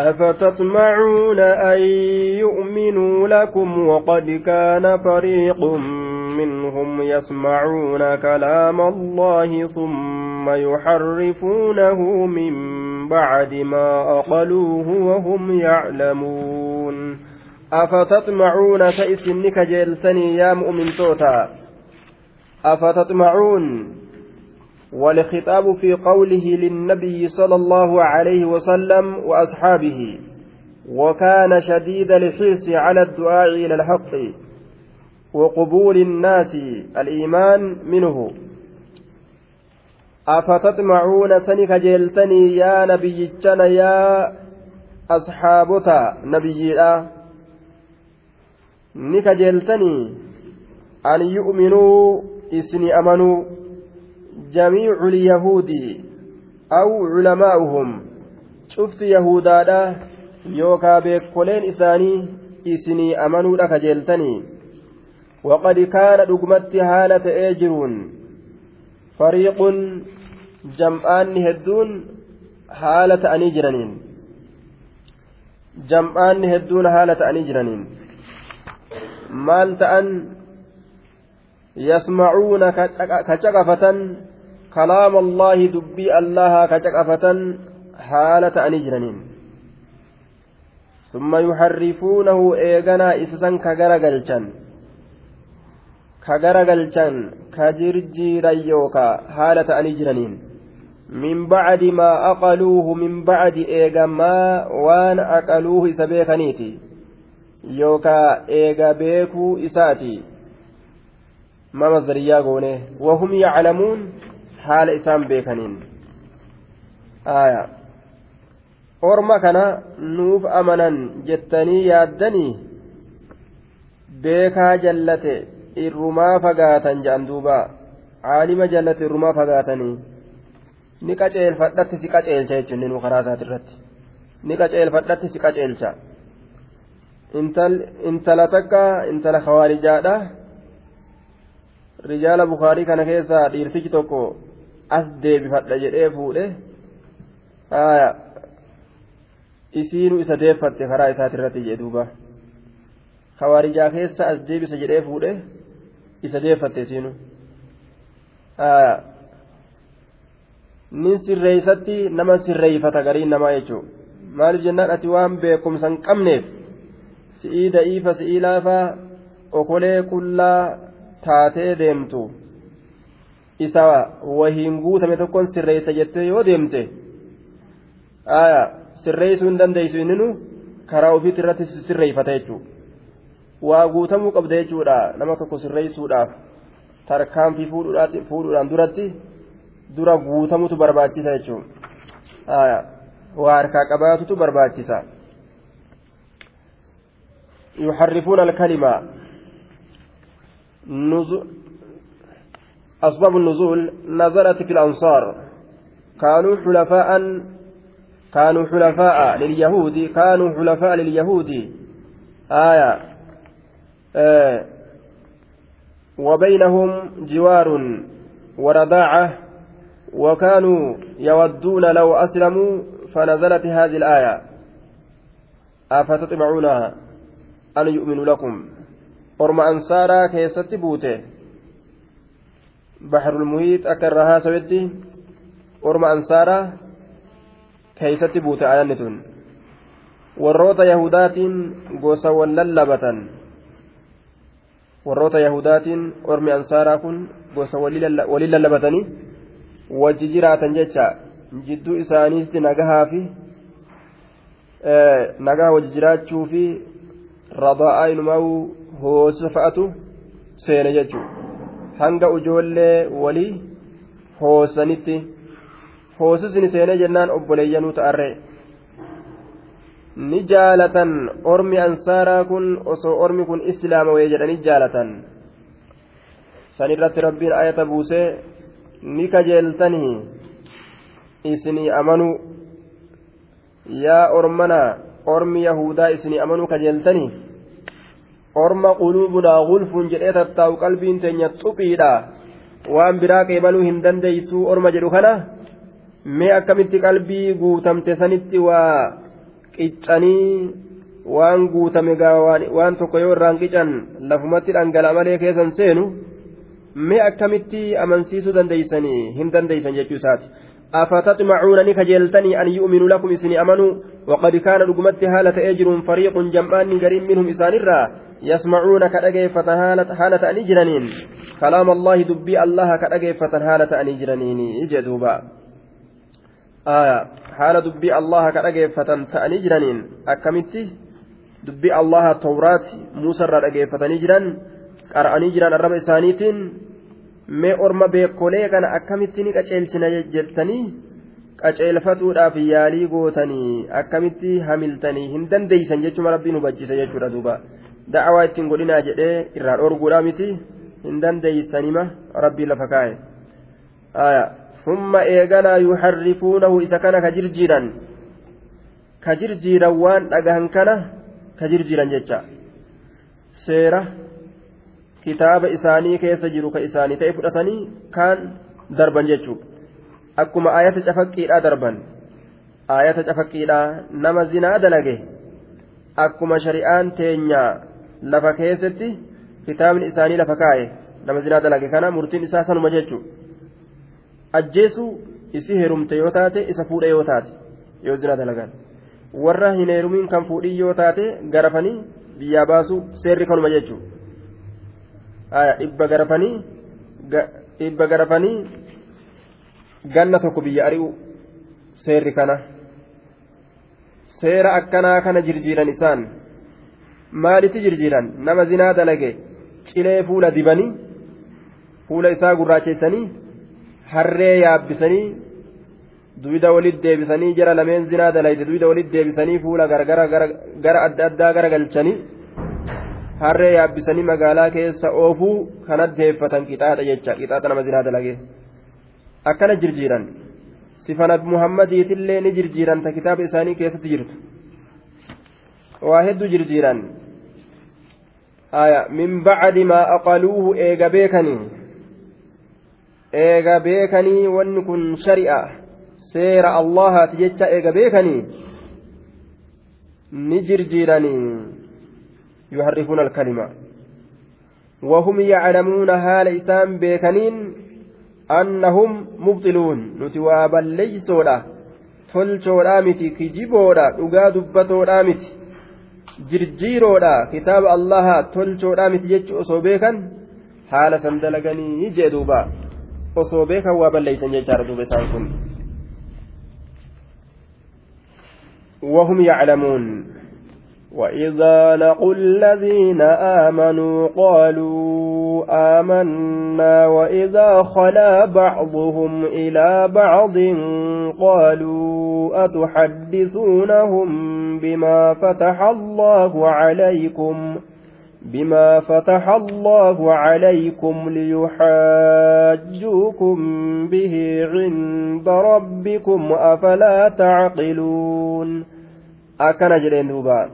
أفتطمعون أن يؤمنوا لكم وقد كان فريق منهم يسمعون كلام الله ثم يحرفونه من بعد ما أقلوه وهم يعلمون. أفتطمعون كإسنك جلسني يا مؤمن توتا. أفتطمعون والخطاب في قوله للنبي صلى الله عليه وسلم وأصحابه وكان شديد الحرص على الدعاء إلى الحق وقبول الناس الإيمان منه. أفتطمعون سنك جلتني يا نبي يا أصحابتا نبي نك جلتني أن يؤمنوا إسني أمنوا. جميع اليهود أو علماؤهم شفت يهودا يوكا بيكولين إساني إسني أمنوا لك جلتني وقد كان دقمت هالة إيجرون فريق جمعان هدون هالة أنيجرانين جمعان هدون هالة أنيجرانين مال تأن يسمعون كشقفة كلام الله دبي الله كشقفة حالة أنجرنين ثم يحرفونه إيغنا إسسا كغرغلشان كغرغلشان كجرجيرا يوكا حالة أنجرنين من بعد ما أقلوه من بعد إيغا ما وان أقلوه إسبيخنيتي يوكا إيغا بيكو إساتي. ما مصدريا غونه وهم يعلمون haala isaan beekaniin. Orma kana nuuf amanan jettanii yaaddanii beekaa jallate irrumaa fagaatan jedhan duuba. Caalima jallate irrumaa fagaatanii ni qaceelfadhatti si qaceelcha jechuun ni karaa isaatirratti ni qaceelfadhatti si qaceelcha. Intala takka intala kawaarijaadha rijaala bukaarii kana keessaa dhiirtichi tokko as deebifadha jedhee fuudhe isiinu isa deeffatte karaa isaati irratti jee duuba hawaarijaa keessa as deebisa jedhee fuudhe isa deeffatte isiinu nin sirreeysatti nama sirreeyfata gariin namaa jechuu maaliif jennaan ati waan beekumsa hin qabneef si'ii da'iifa si'ii laafaa okolee qullaa taatee deemtu isa wahiin guutame tokkon sirreessa jettee yoo deemte sirreessuu hin dandeessu inninu karaa ofiitti irratti sirreeffata jechuudha waa guutamuu qabda jechuudha nama tokko sirreessuudhaaf tarkaanfii fuudhuudhaan duratti dura guutamutu barbaachisa jechuudha waa harkaa qabaatutu barbaachisa. Yuharrifuuna alkalima أسباب النزول نزلت في الأنصار. كانوا حلفاء كانوا حلفاء لليهود كانوا حلفاء لليهود. آية. آه. وبينهم جوار ورداعة. وكانوا يودون لو أسلموا فنزلت هذه الآية. أفتطمعون أن يؤمنوا لكم. orma ansaaraa keessatti baxrul muhiit akka irraa haasawetti orma ansaaraa keeysatti buute ayanni tun warroota yahudaatiin gosa wallallabatan warroota yahudaatiin ormi ansaaraa kun gosa waliin lallabatanii wajji jiraatan jecha jidduu isaaniitti nagahaa fi nagaa wajji jiraachuu fi rabaa'aa inumaa'uu hoosisa fa'atu seene jechuudha hanga ujoollee walii hoosanitti hoosisni seenee jennaan obboleeyyanuu ta'arree ni jaalatan ormi ansaaraa kun osoo ormi kun islaama wayee jedhanii jaalatan san irratti rabbiin ayata buusee ni kajeeltanii isinii amanuu yaa ormana ormi yahudaa isinii amanuu kajeeltanii orma quluubunaa gulfuun jedhee tattaa'u qalbiin teenya xuphiidha waan biraa qeebaluu hin dandeeysuu orma jedhu kana mee akkamitti qalbii guutamte sanitti waa qiccanii waan guutame waan tokko yoo irraan qican lafumatti dhangala'a malee keessan seenu mee akkamitti amansiisuu dandeeysanii hin dandeeysan jechuu isaati أفتطمعون نكجلتني أن يؤمنوا لكم إسني أمنوا وقد كان رقمت هالة أجر فريق جمعان قريب منهم إسان الرا يسمعون كأجيفة هالة هالة أن جرانين كلام الله دبي الله كأجيفة هالة أن جرانين إجدوبا آية حال دبي الله كأجيفة أن جرانين أكمتي dubbii allaha tawraati muusarraa dhageeffatanii jiran qara'anii jiran arraba isaaniitiin mee orma beekolee kana akkamitti ni qaceelchina jettanii qaceelfatuudhaaf yaalii gootanii akkamitti hamiltanii hin dandeeysan jechuun rabbiin hubachiisa jechuudha duuba da'awaa ittiin godhinaa jedhee irraa dhorguudhaa miti hin dandeeysanima rabbii lafa kaa'e humma eeganaa yuharrifuunahu isa kana ka jirjiiran ka jirjiiran waan dhagahan kana ka jirjiran jecha seera kitaaba isaanii keessa jiru ka isaanii ta'e fudhatanii kaan darban jechuudha akkuma ayata cafaqqiidhaa darban ayata cafaqqiidhaa nama zinaa dalage akkuma shari'aan teenyaa lafa keessatti kitaabni isaanii lafa kaa'e nama zinaa dalage. Kana murtiin isaa sanuma jechuudha ajjeesuu isi heerumte yoo taate isa fuudha yoo taate yoo zinaa dalagan. warra hin heerumiin kan fuudhii yoo taate garafanii biyyaa baasuu seerri kanuma jechuudha dhibba garafanii dhibba garafanii ganna tokko biyya ari'u seerri kana. Seera akkanaa kana jirjiiran isaan maalitti jirjiiran nama zinaa dalage cilee fuula dibanii fuula isaa gurraacheessanii harree yaabbisanii duyda walitti deebisanii jara lameen zinaa dalayde duyda walitti deebisanii fuula gara adda addaa garagalchanii harree yaabbisanii magaalaa keessa oofuu kanatti deeffatan qixaaxa jecha qixaaxa nama zinaa dalage akkana jirjiiran sifa nabi muhammadiitillee ni jirjiiran ta kitaaba isaanii keessatti jirtu waa hedduu jirjiiran min bacdi maa aqaluuhu eega beekanii eega beekanii wanni kun shari'a seera allahaati jecha eega beekanii ni jirjiiranii yuharrifuuna alkalima وهم يعلمون هال إسام بيكنين أنهم مبطلون نتوابا ليسولا tolchoodhaa miti kijiboodha dhugaa dubbatoodhaa miti jirjiiroodha kitaaba allaha tolchoodhaa miti jechu osoo beekan haala san dalaganii jee duuba osoo beekan waa balleeysan jechaadha duuba isaan kun وهم يعلمون وإذا لقوا الذين آمنوا قالوا آمنا وإذا خلا بعضهم إلى بعض قالوا أتحدثونهم بما فتح الله عليكم ۖ بما فتح الله عليكم ليحاجوكم به عند ربكم أفلا تعقلون أكن جرين دوبا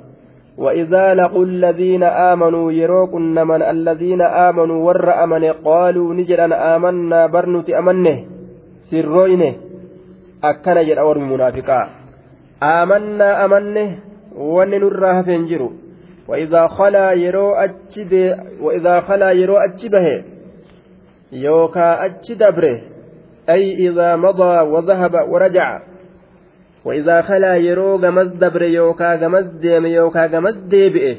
وإذا لقوا الذين آمنوا يروكن من الذين آمنوا ور أمن قالوا نجرا آمنا برنت أمنه سروينه أكن جر أور منافقا. آمنا أمنه وننرها فنجروا وإذا خلا يرو أجد وإذا خلا يرو أجبه يوكا أجدبره أي إذا مضى وذهب ورجع وإذا خلا يرو غمز دبر يوكا غمز ديم يوكا غمز ديبئه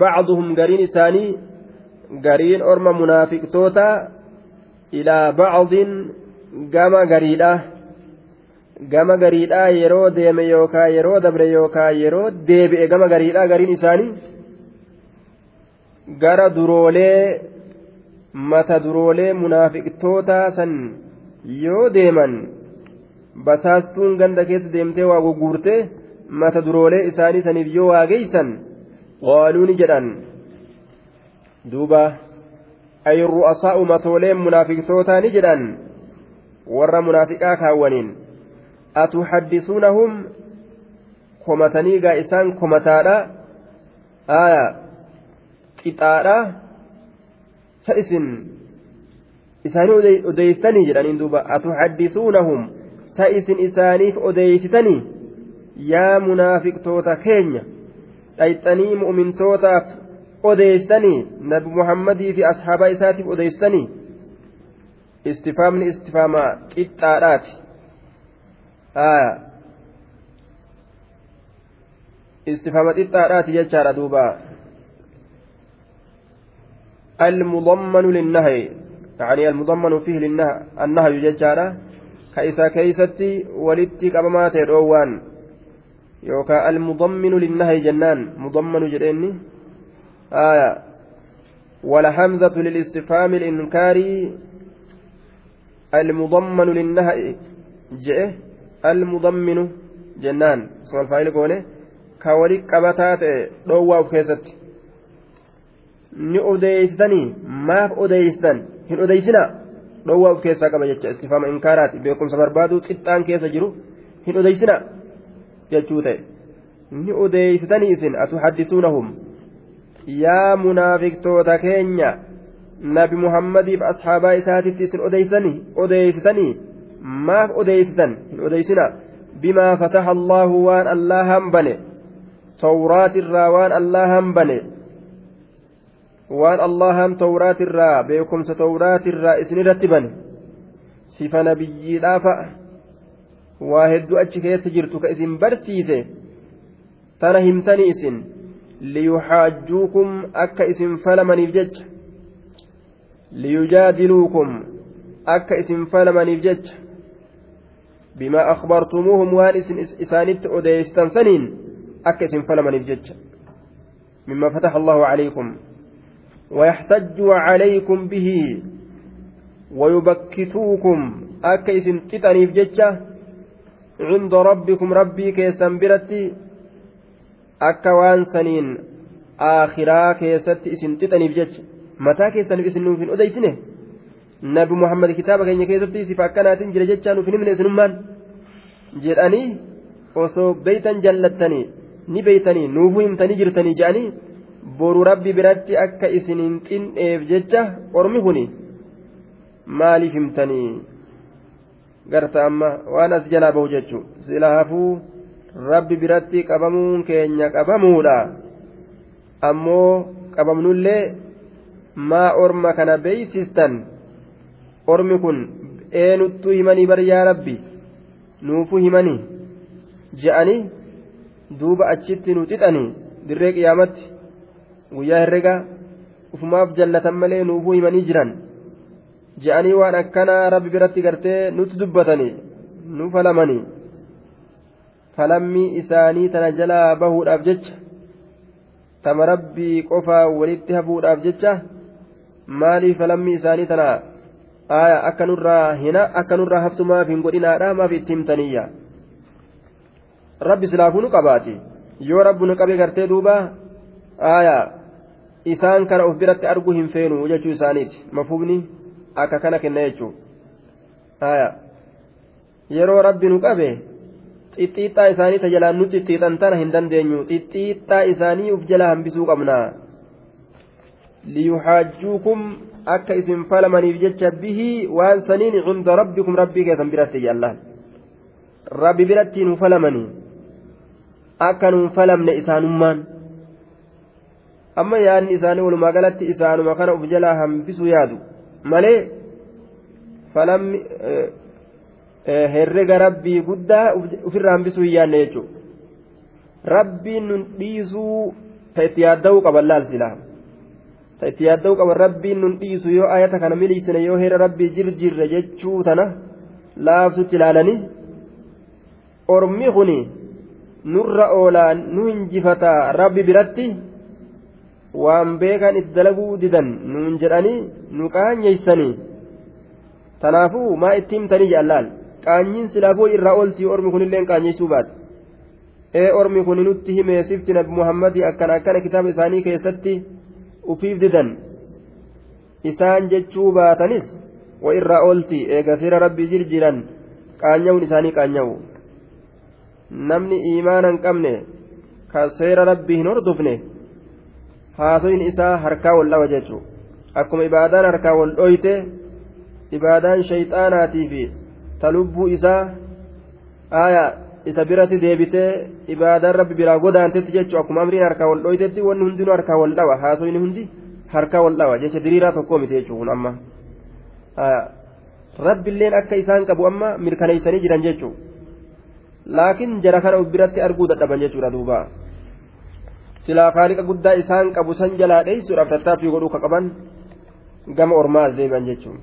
بعضهم قرين ثاني قرين أرم منافق توتا إلى بعض قام قريده gama gariidhaa yeroo deeme yookaan yeroo dabre yookaan yeroo deebi'e gama gariidhaa gariin isaanii gara duroolee mata duroolee munaafiqtoota san yoo deeman basaastuun ganda keessa deemtee waa gugguurtee mata duroolee isaanii saniif yoo waa geeysan qaaluu ni jedhan. Duuba ay ru'asaa'u matooleen munaafiqtootaa ni jedhan. Warra munaafiqaa kaawwaniin atuhaddisuunahum komatanii gaa isaan komataadha aya qixaadha sa isin isaanii odeeysitanii jedhaniin duuba atuhaddisuunahum sa isin isaaniif odeeysitanii yaa munaafiqtoota keenya dhayxanii mu'mintootaaf odeessanii nabi muhammadii fi ashaaba isaatiif odeessanii istifaamni istifaama qixxaadhaati istifaama qixxaadhaati jechaadha duuba المضمن للنهي يعني المضمن فيه للنهي النهي ججارة كيسا كيستي ولدتي كبما تدوان يوكا المضمن للنهي جنان. مضمن جريني. آية. ولا حمزة للاستفهام الإنكاري المضمن للنهي. جئ. المضمن جنان. اسم الفاعل قوله. كولي قبتات دوا وكيست ni odeeysitanii maaf odeeysitan hin odeeysinaa dhowwaa of keessaa qaba jecha istifaama inkaaraati beekumsa barbaaduu qixxaan keessa jiru hin odeeysinaa jechuu ta'e ni odeeysitanii isin atuhaddisuunahum yaa munaafiqtoota keenya nabi muhammadiif asxaabaa isaatitti isin odeeysanii odeeysitanii maaf odeeysitan hin odeeysinaa bimaa fataha allaahu waan allaa hambane tawraatirraa waan allaa hambane waan allahan tawraatirraa beekumsa tawraatirraa isinirratti bane sifa nabiyyiidhaafa waa hedduu achi keessa jirtu ka isin barsiise tana himtanii isin liyuxaajjuukum akka isin falamaniif jecha liyujaadiluukum akka isin falamaniif jecha bimaa akhbartumuuhum waan isin isaanitti odeessitan saniin akka isin falamaniif jecha mimma fataha allahu calaykum ويحتجوا عليكم به ويبكتوكم. أكا اسم تتنيف جتشة. عند ربكم ربي كيسن برتي. أكا وان سنين. آخرا كيست اسم تتنيف جتشة متى كيسن اسم نوفين أديتنه؟ نبي محمد كتابك إن كيست سفا كانت جل جتشة نوفين من اسنمان jedhanii osoo beeytan jallattanii ni beeytanii nuufuu himtanii jirtanii jedhanii boru rabbi biratti akka isin hin xin'eef jecha ormi kuni maaliif himtanii? Garta amma waan as jalaa bahu jechuun silaafuu rabbi biratti qabamuun keenya qabamuudha. Ammoo qabamnullee maa orma kana beeysistan ormi kun eenuttu himanii baryaa rabbi? Nuufu himanii? Je'anii duuba achitti nu xixanii dirree qiyaamatti guyyaa herrega ufumaaf jallatan malee nuufuu himanii jiran. Je'anii waan akkanaa rabbi biratti gartee nutti dubbatanii nu falamanii. Falammii isaanii tana jalaa bahuudhaaf jecha tama rabbii qofaa walitti habuudhaaf jecha maaliif falammii isaanii tana akka nurraa hina akka nurraa haftumaaf hin godhinaadha maaf itti himtaniyya rabbi silaafuu nu qabaati. Yoo rabbu nu qabe gartee duuba aya isaan kana of biratti arguu hin feenu jechuu isaaniiti. Mafhumni akka kana kenna jechuun. Yeroo rabbi nu qabe xixxiixxaa isaanii tajalaan nu xixxiixan tana hin dandeenyu. Xixxiixxaa isaanii uf jala hambisuu qabna. Liyuxaajjuukum akka isin falamaniif jecha bihii waan saniin cunda rabbikum rabbii keessan biratti jallaan rabbi biratti nu falamanii akka nu falamne isaanummaan amma yaadni isaanii walumaa galatti isaanuma kana uf jalaa hambisuu yaadu malee falammi herrega rabbii guddaa ofirraa hambisuu hin yaadne jechuudha rabbiin nun dhiisuu ta itti yaadda'uu qaban laal silaa ta itti yaadda'uu qaban rabbiin nun dhiisu yoo ayata kana miliisine yoo heera rabbii jirjirre jechuu tana laafsutti ilaalanii ormi kuni nurra oolaa nu hinjifataa rabbi biratti. Waan beekan itti dalaguu didan nuun jedhanii nu qaanyeeysanii tanaafuu maa itti himtanii jaallaan qaanyiin silaafuu irraa ooltii ormi kunilleen qaanyeeysuu baate. Ee ormi kun nutti himee sifti nabi muhammadii akkana akkana kitaaba isaanii keessatti ufiif didan. Isaan jechuu baatanis wa irraa ooltii eega seera rabbii jirjiran qaanya'uun isaanii qaanya'u namni iimaana qabne ka seera rabbii hin hordofne haasoyin isaa harkaa wal dhawa jechuudha akkuma ibaadaan harkaa wal dhoyte ibaadaan shayxaanaatii fi ta lubbuu isaa aayaa isa biratti deebitee ibaadaan rabbi biraa godaantetti jechuun akkuma amriin harkaa wal dhoytetti wanni hundinuu harkaa wal dhawa haasoyni hundi harkaa wal dhawa jecha diriiraa tokkoo miti jechuun kun amma rabbiilleen akka isaan qabu amma mirkaneessanii jiran jechuun laakiin jara kana biratti arguu dadhaban jechuudha duuba silaa faaliqa guddaa isaan qabu san jalaa dheessuudhaaf tattaaffii godhuu ka qaban gama ormaa as deebi'an jechuudha.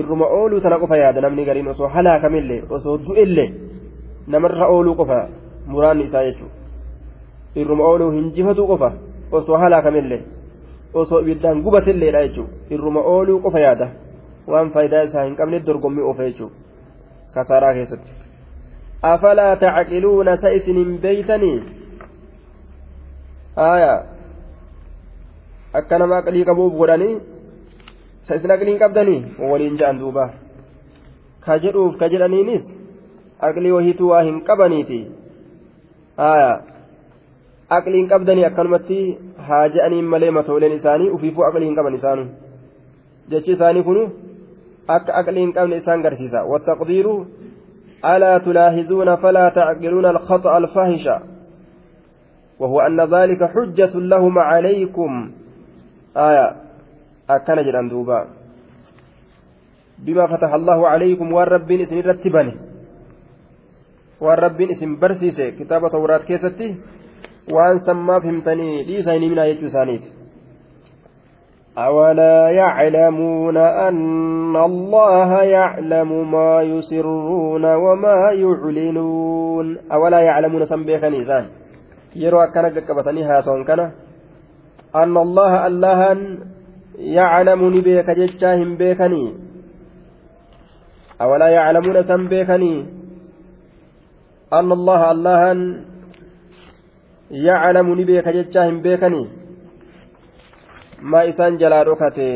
irruma ooluu tana qofa yaada namni gariin osoo halaakamillee osoo du'ellee namarra ooluu qofa muraanni isaa jechuudha irruma ooluu hinjifatu qofa osoo halaakamillee osoo ibiddaan gubatilleedha jechuudha irruma ooluu qofa yaada waan faayidaa isaa hin qabne dorgommii oofa jechuudha kasaaraa keessatti. afalaa tacqiluuna sa isin hin beeytanii aayaa akka nama aqlii qabuuf godhanii. sa isin aqliin qabdanii waliin ja'an duuba ka jedhuuf ka jedhaniinis aqlii wahiitu waa hin qabaniiti aqliin qabdanii akkanumatti haa je'aniin malee matooleen isaanii ufiifuu aqlii hin qaban isaanu jechi isaanii kunu akka aqlii hin qabne isaan garsiisa wattaqdiiru ألا تلاحظون فلا تعقلون الخطأ الفاحش وهو أن ذلك حجة لهم عليكم آية allahu calaykum waan rabbiin isin irratti bane waan rabbiin isin barsiise kitaaba tawraat keessatti waan sammaaf himtanii dhiisa hin himinaa jechuu isaaniiti أولا يعلمون أن الله يعلم ما يسرون وما يعلنون أولا يعلمون سنبيك نيسان يروى كان قبطني هاتون كان أن الله beeka jechaa hin beekanii awalaa yaclamuuna san beekanii anna allaha allahan yaclamu ni beeka jechaa hin beekanii maa isaan jalaa dhokate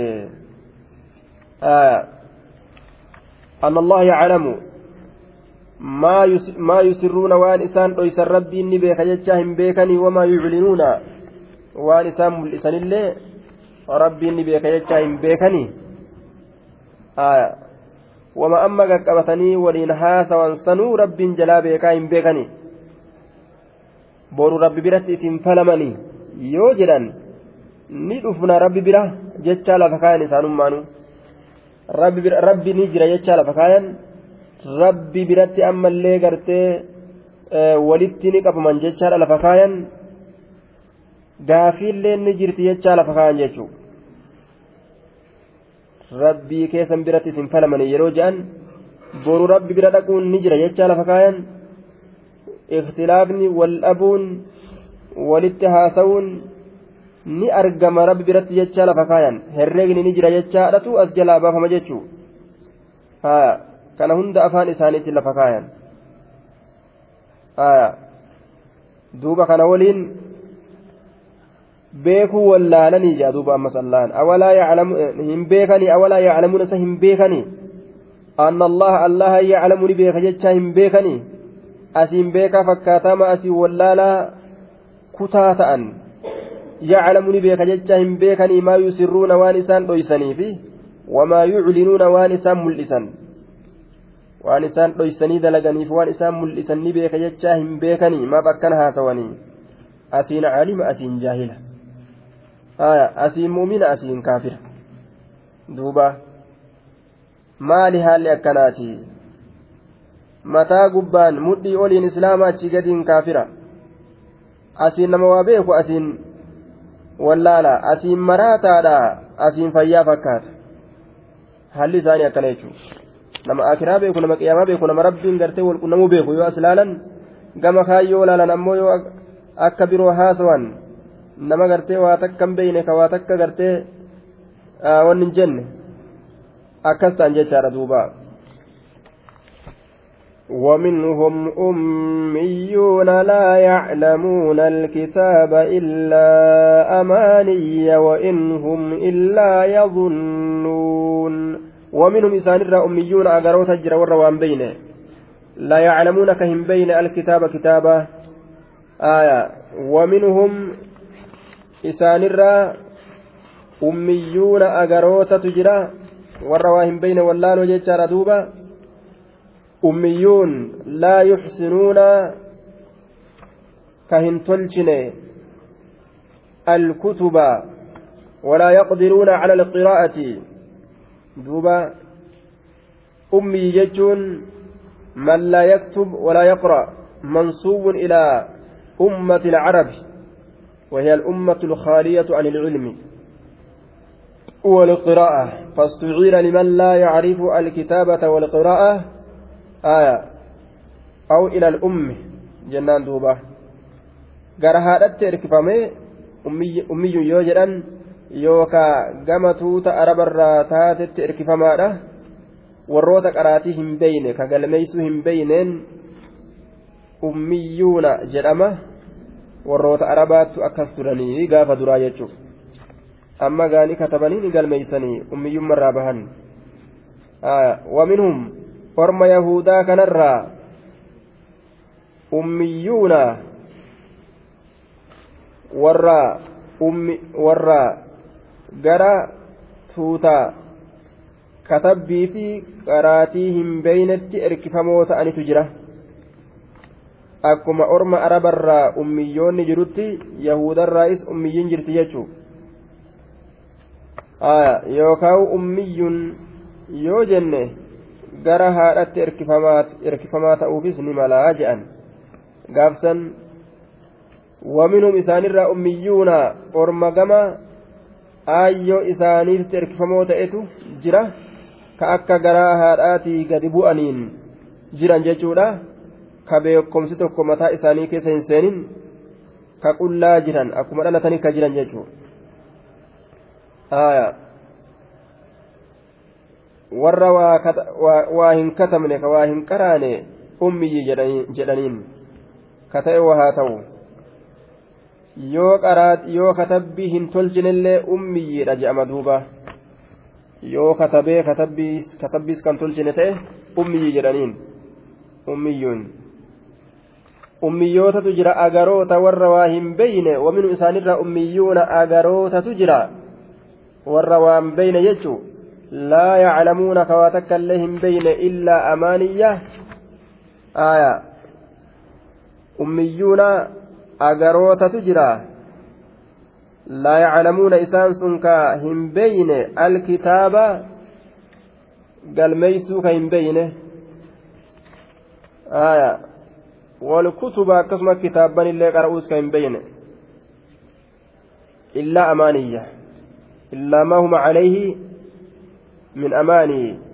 anna allaha yaclamu dhoysan rabbiin ni beeka jechaa hin beekanii wamaa yuclinuuna waan isaan mul'isanillee rabbiin ni beeka jechaa hin beekanii wama amma qaqqabatanii waliin haasawan sanuu rabbiin jalaa beekaa hin beekanii boru rabbi biratti isin falamanii yoo jedhan ni dhufna rabbi bira jechaa lafa kaayan isaanummaanu rabbi ni jira jechaa lafa kaayan rabbi biratti ammallee gartee walitti ni qabaman jechaadha lafa kaayan gaafiillee ni jirti jechaa lafa kaayan jechuudha. rabbii keessan biratti isin falamanii yeroo je'an boru rabbi bira dhaquun ni jira jechaa lafa kaayan ikhtilaafni wal dhabuun walitti haasa'uun ni argama rabbi biratti jechaa lafa kaayan herreegni ni jira jechaadhatu as jalaa baafama jechuu. Haya lafa kaayan haya duuba kana waliin beekuu wallaalanii jaa duuba ammas allaan awalaa yaclamu hin beekanii awalaa yaclamuuna isa hin beekanii anna allaha allaha yaclamu ni beeka jechaa hin beekanii asiin beekaa fakkaatama asii wallaalaa kutaa ta'an yaclamu ni beeka jechaa hin beekanii maa yusirruuna waan isaan dhoysanii fi wamaa yuclinuuna waan isaan mul'isan waan isaan dhoysanii dalaganiif waan isaan mul'isan ni beeka jechaa hin beekanii maaf akkana haasawanii asiin caalima asiin jaahila asiin muumina asiin kaafira duuba maali haalli akkanaati mataa gubbaan mudhii oliin islaama achi gadiin kaafira asiin nama waa beeku asiin wallaala asiin maraataadha asiin fayyaa fakkaata haalli isaanii akkana jechuudha nama akiraa beeku nama qiyaamaa beeku nama rabbiin gartee walqunnamuu beeku yoo as laalan gama kaayyoo laalan ammoo yoo akka biroo haasawan nama gartee waa takka hin beeyne ka waa takka gartee wanni hin jenne akkas ta'an jechaadha duuba ومنهم أميون لا يعلمون الكتاب إلا أماني وإن إلا يظنون ومنهم إسان أميون أقروا تجر والروان بينه. لا يعلمون كهم بين الكتاب كتابه آية. ومنهم agarootatu jira warra waa hin beyne wallaaloo jechaadha duuba أميون لا يحسنون كهن تلجن الكتب ولا يقدرون على القراءة. دوبا أمي ججون من لا يكتب ولا يقرأ منصوب إلى أمة العرب وهي الأمة الخالية عن العلم والقراءة فاستعير لمن لا يعرف الكتابة والقراءة آية أو إلى الأم جنان دوبا قرهادت إركفامي أمي yookaan gama tuuta arabarraa taatetti erkifamaadha. Warroota qaraatii hin beeyne ka galmeeysuu hin beeyneen ummiyyuuna jedhama. Warroota arabaattu akkas turanii gaafa duraa jechuudha amma gaanii katabanii ni galmeeysanii ummiyyummarraa bahan. Waminhum orma yahudaa kanarraa ummiyyuuna warra warra gara tuutaa katabbii fi qaraatii hin beeynetti erkifamoo ta'anitu jira. Akkuma orma arabarraa ummiyyoonni jirutti yahudarraayis ummiyyiin jirti jechuu. Yookaan ummiyyuun yoo jenne gara haadhatti erkifamaa ta'uufis ni malaa je'an. Gaafsan waminhum isaanirraa ummiyyuuna orma gama aayyoo isaaniitti erkifamoo ta'etu jira. ka akka garaa haadhaatii gadi bu'aniin jiran jechuudha ka beekomsi tokko mataa isaanii keessa hin seenin ka qullaa jiran akkuma dhalatanii ka jiran jechuudha warra waa hin katabne ka waa hin qaraane ummiyyi jedhaniin ka ta'e waa haa ta'u yoo katabbii hin tolchinillee ummiyyiidha je'ama duuba. yoo katabee katabbiis kan tolchine ta'e ummiyyi jedhaniin. Ummiyyuun. Ummiyootatu jira agaroota warra waa hin beyne waminu isaanirra ummiyyuuna agarootatu jira. Warra waa hin beyne jechuu laa yaclamuuna ka waa takka illee hin beyne illaa amaaniyya. Aya ummiyyuuna agarootatu jira laa yaclamuuna isaan sun ka hin beyne alkitaaba galmeeysuu ka hin beyne aya walkutuba akkasuma kitaabban illee qara'uus ka hin beyne illaa amaaniyya illaa maa huma calayhi min amaanii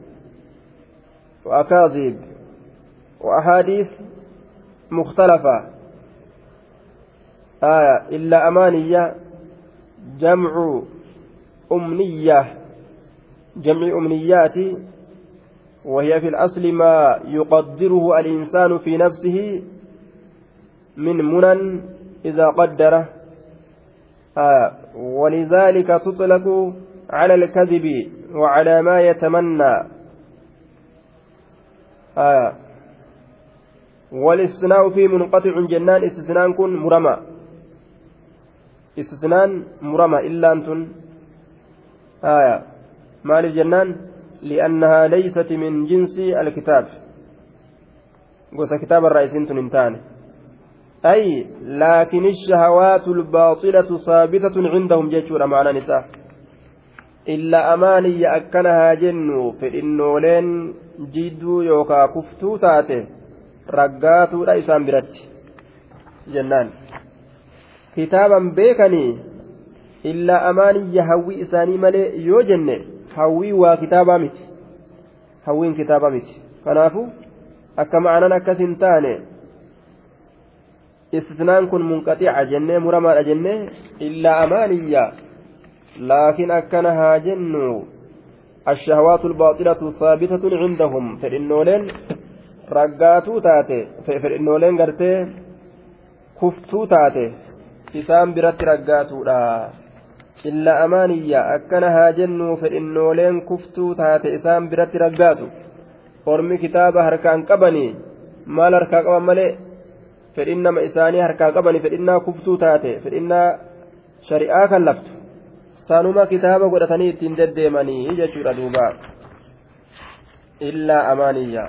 وأكاذيب وأحاديث مختلفة آية إلا أمانية جمع أمنية جمع أمنيات وهي في الأصل ما يقدره الإنسان في نفسه من منن إذا قدره. آه ولذلك تطلق على الكذب وعلى ما يتمنى. آه والإستثناء في منقطع جنان استثناء كن مرمى. istisnaan murama illaan tun آية maaliif jennaan li'annahaa leeysat min jinsi alkitaab gosa kitaaba irraa isiin tun hin taane أي لكن الشهوات الباطلة ثابتة عندهم جيشورا معنى نساء إلا أماني أكنها جنو فإنولين جدو يوكا كفتو تاتي رقاتو لا إسان برت جنان kitaaban beekanii illaa amaaniyya hawwii isaanii malee yoo jenne hawwii waa kitaabaa miti hawwiin kitaabaa miti kanaafu akka ma'anan akkas hin taane istisnaan kun munqaxiica jennee muramaadha jennee illaa amaaniyya laakiin akkana haa jennu الشهوات الباطلة ثابتة عندهم فإنولين رقاتو تاتي فإنولين قرتي كفتو تاتي isaan biratti raggaatudha cilla amaaniyyaa akkana haa jennuu fedhinnooleen kuftuu taate isaan biratti raggaatu. Ormi kitaaba harkaan qabanii maal harkaa qaban malee? Fedhin nama isaanii harkaa qabanii fedhinnaa kuftuu taate fedhinnaa shari'aa kan laftu sanuma kitaaba godhatanii ittiin deddeemanii jechuudha duuba. Illaa amaaniyyaa.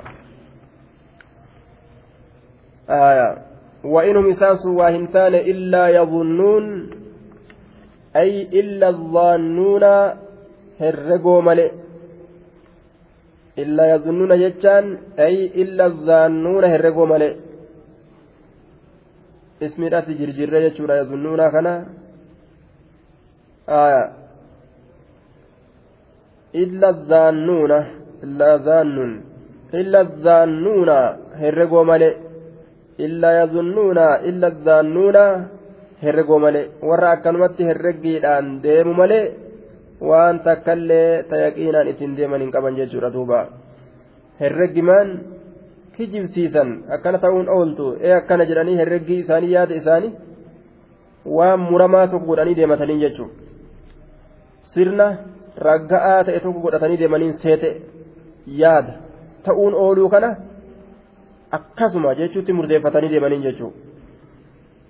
وإنهم إساس واهنتان إلا يظنون أي إلا الظانون هرقوا ملئ. إلا يظنون جتان أي إلا الظانون هرقوا ملئ. اسمي راتي جرجرة جتشورا يظنون كنا آية إلا الظانون إلا ظانون إلا الظانون هرقوا ملئ. illaa yazunnuuna illa zaannuuna herregoo malee. Warra akkanumatti herregiidhaan deemu malee waan takka illee tayaqiinaan ittiin deeman hin qaban jechuudha duuba. Herregimaan kijibsiisan. Akkana ta'uun ooltu ee akkana jedhanii herreggii isaanii yaada isaanii waan muramaa tokko godhanii deemataniin jechuudha sirna ragga'aa ta'e tokko godhatanii deemaniin seete yaada. Ta'uun ooluu kana. Akkasuma jechuutti murteeffatanii deemaniin jechuudha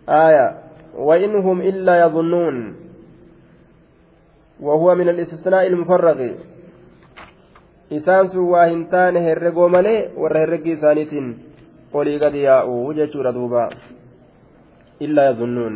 aayaa. وإن هم إلا يظنون وهو من الاستثناء المفرغ hin taane herregoo malee warra herregii isaaniitiin olii gadi yaa'u jechuudha duuba illaa yadunnuun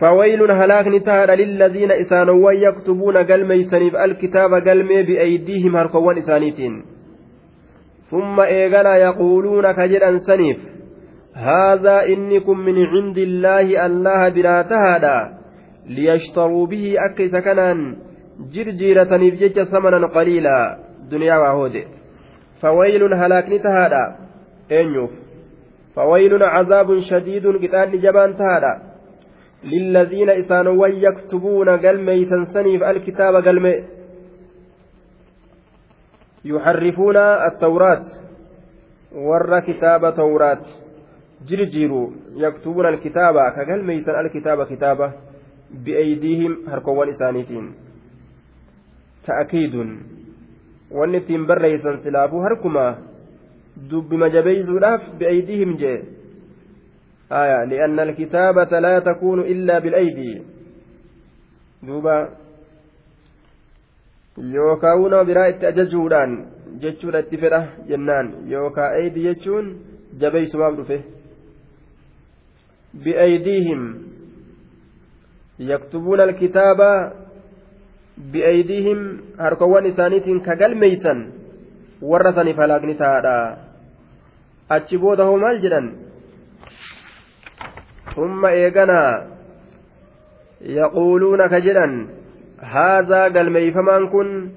فويل هلاكني تهدى للذين إسانوا يكتبون قلمي سنيف الكتاب قلمي بأيديهم هركوان إسانيتين. ثم إيغنا يقولون كجرا سنيف هذا إنكم من عند الله الله بلا تهدى ليشتروا به أكيس كنان جرجيرة نفجج ثمنا قليلا دنيا وهود فويل هلاكني تهدى أنيوف. فويل عذاب شديد قتال جبان تهدى. للذين إسانوا يكتبون قلمي تنسنيف الكتاب قلمي يحرفون التوراة ور كتاب توراة. جرجيرو يكتبون الكتاب كقلمي سن الكتاب كتابة بأيديهم هركوان إسانيتين. تأكيد. ittiin barreeysan silaafuu harkuma dubbima jabeeysuudhaaf bi'aydiihim jee آية لأن الكتابة لا تكون إلا بالأيدي دوبا yookaawuna biraa itti ajajuudhaan jechuudha itti fedha jennaan yookaa eeydi jechuun jabeeysumaaf dhufe bi'aydiihim yaktubuuna alkitaaba bi'aydiihim harkawwan isaaniitiin ka galmeeysan warra saniif halaagni taa'adha achi booda hoo maal jedhan ثم إيقنا. يقولون كجدا هذا قال ميفمان كن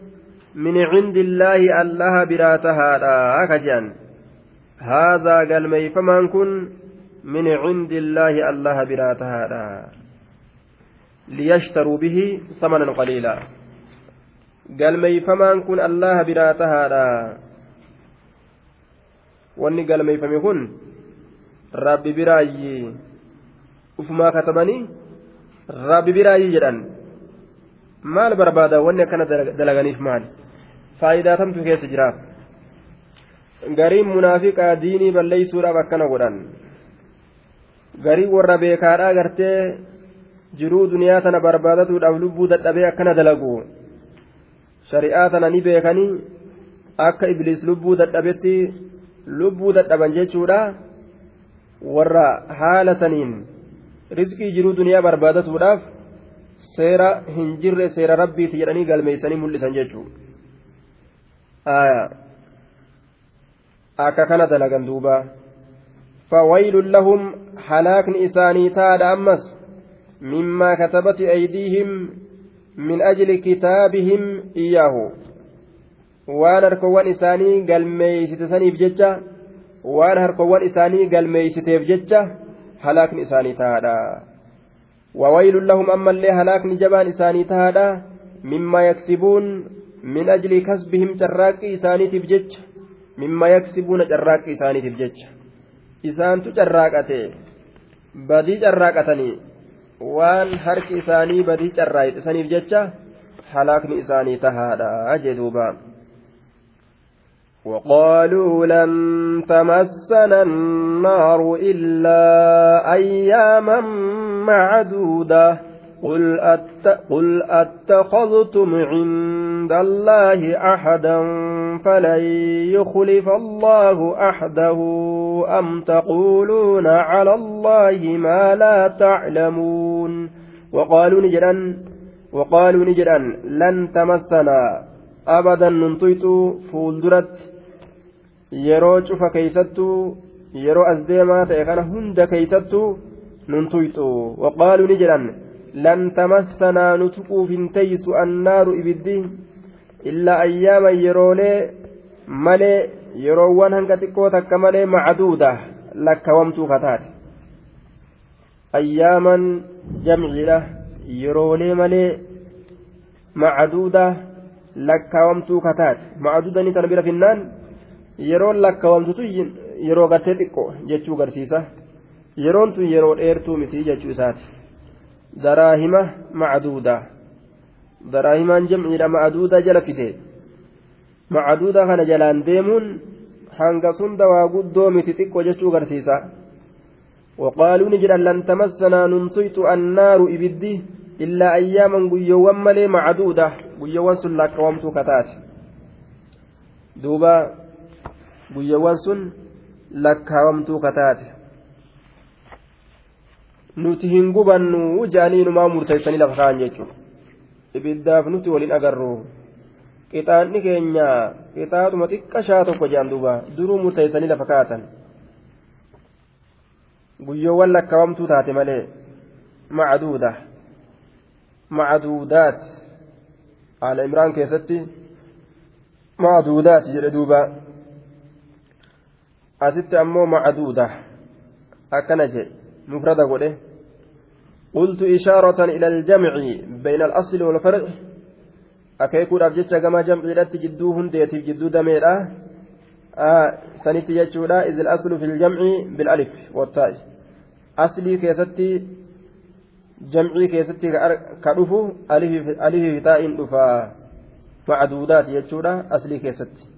من عند الله الله براتها كجان هذا قال ميفمان كن من عند الله الله براتها ليشتروا به ثمنا قليلا. قال ميفمان كن الله براتها wanni galmeeffame kun rabbi biraayyi ufumaa katabanii rabbi biraayii jedhan maal barbaada wanni akkana dalaganiif maal faayidaa tamtu keessa jiraaf gariin munaafiqaa diinii balleeysuudhaaf akkana godhan garii warra beekaadhaa gartee jiruu duniyaa tana barbaadatuudhaaf lubbuu dadhabee akkana dalagu shari'aa tana ni beekanii akka ibliis lubbuu dadhabetti lubbuu dadhaban jechuudha warra haala saniin rizqii jiruu duniyaa barbaadatuudhaaf seera hin jirre seera rabbiiti jedhanii galmeeysanii mul'isan jechuudha akka kana dalagan duuba. Fawaylun lahum halaakni isaanii taadha ammas mimmaa katabati aydiihim min ajli kitaabihim iyyaahu. Waan harkowwan isaanii galmeeysite saniif jecha waan harkowwan isaanii galmeeysiteef jecha halaakni isaanii tahaadha wawaylun lahum ammallee halaakni jabaan isaanii tahaadha mimmaa yaksibuun min ajli kasbihim carraaqqii isaaniitiif jecha mimmaa yaksibuuna carraaqqii isaaniitiif jecha isaantu carraaqate badii carraaqatanii waan harki isaanii badii carraa'e isaniif jecha halaakni isaanii tahaadha jee duuba وقالوا لن تمسنا النار إلا أياما معدودة. قل, أت قل أتخذتم عند الله أحدا فلن يخلف الله أحده أم تقولون على الله ما لا تعلمون. وقالوا نجرا وقالوا نجرا لن تمسنا. أبدا ننطيت فولدرت yeroo cufa keeysattuu yeroo as deemaa ta'e kana hunda keeysattuu nun tuyxu waqaaluu ni jedhan lan tamassanaa nu tuquuf hin teeysu annaaru ibiddi illaa ayyaaman yeroolee malee yeroowwan hanga xiqqoo takka malee macduuda lakkawamtuu kataate ayyaaman jamciidha yeroolee malee macduuda lakkawamtuu kataate macduuda ni tan bira finnaan yeroon lakkawamtutu yeroo gartee xiqqoo jechuu garsiisa yeroon tun yeroo dheertuu miti jechuu isaati daraahima macduuda daraahimaan jamciidha macduuda jala fide macduuda kana jalaan deemuun hanga sunda waa guddoo miti xiqqoo jechuu garsiisa وقالوا نجد لن تمسنا ننطيت النار إبدي إلا أياما قيوان ملي معدودة قيوان سلاك وامتو كتات دوبا guyyawwan sun lakkaawamtuu kataate. Nuti hin gubannu jaanii numaa murteessanii lafa kaan jechuudha. Ibiddaaf nuti waliin agarru qixaanni keenya qixaaxuma xiqqashaa tokko jaan duuba duruu murteessanii lafa kaatan guyyoowwan lakkaawamtuu taate malee macduuda macduudaat haala imraan keessatti macduudaat jedhe duuba asitti ammoo macduuda. Akkana jedhe. Mufrada godhe. قلت إشارة إلى الجمع بين الأصل والفرع أكيكو أبجتش كما جمع لت جدوهن ديتي جدو دميرا آه سنت يجودا إذ الأصل في الجمع بالألف والتاء أصلي كيستي جمعي كيستي كأرفو ألف ألف تاء معدودات يجودا أصلي كيستي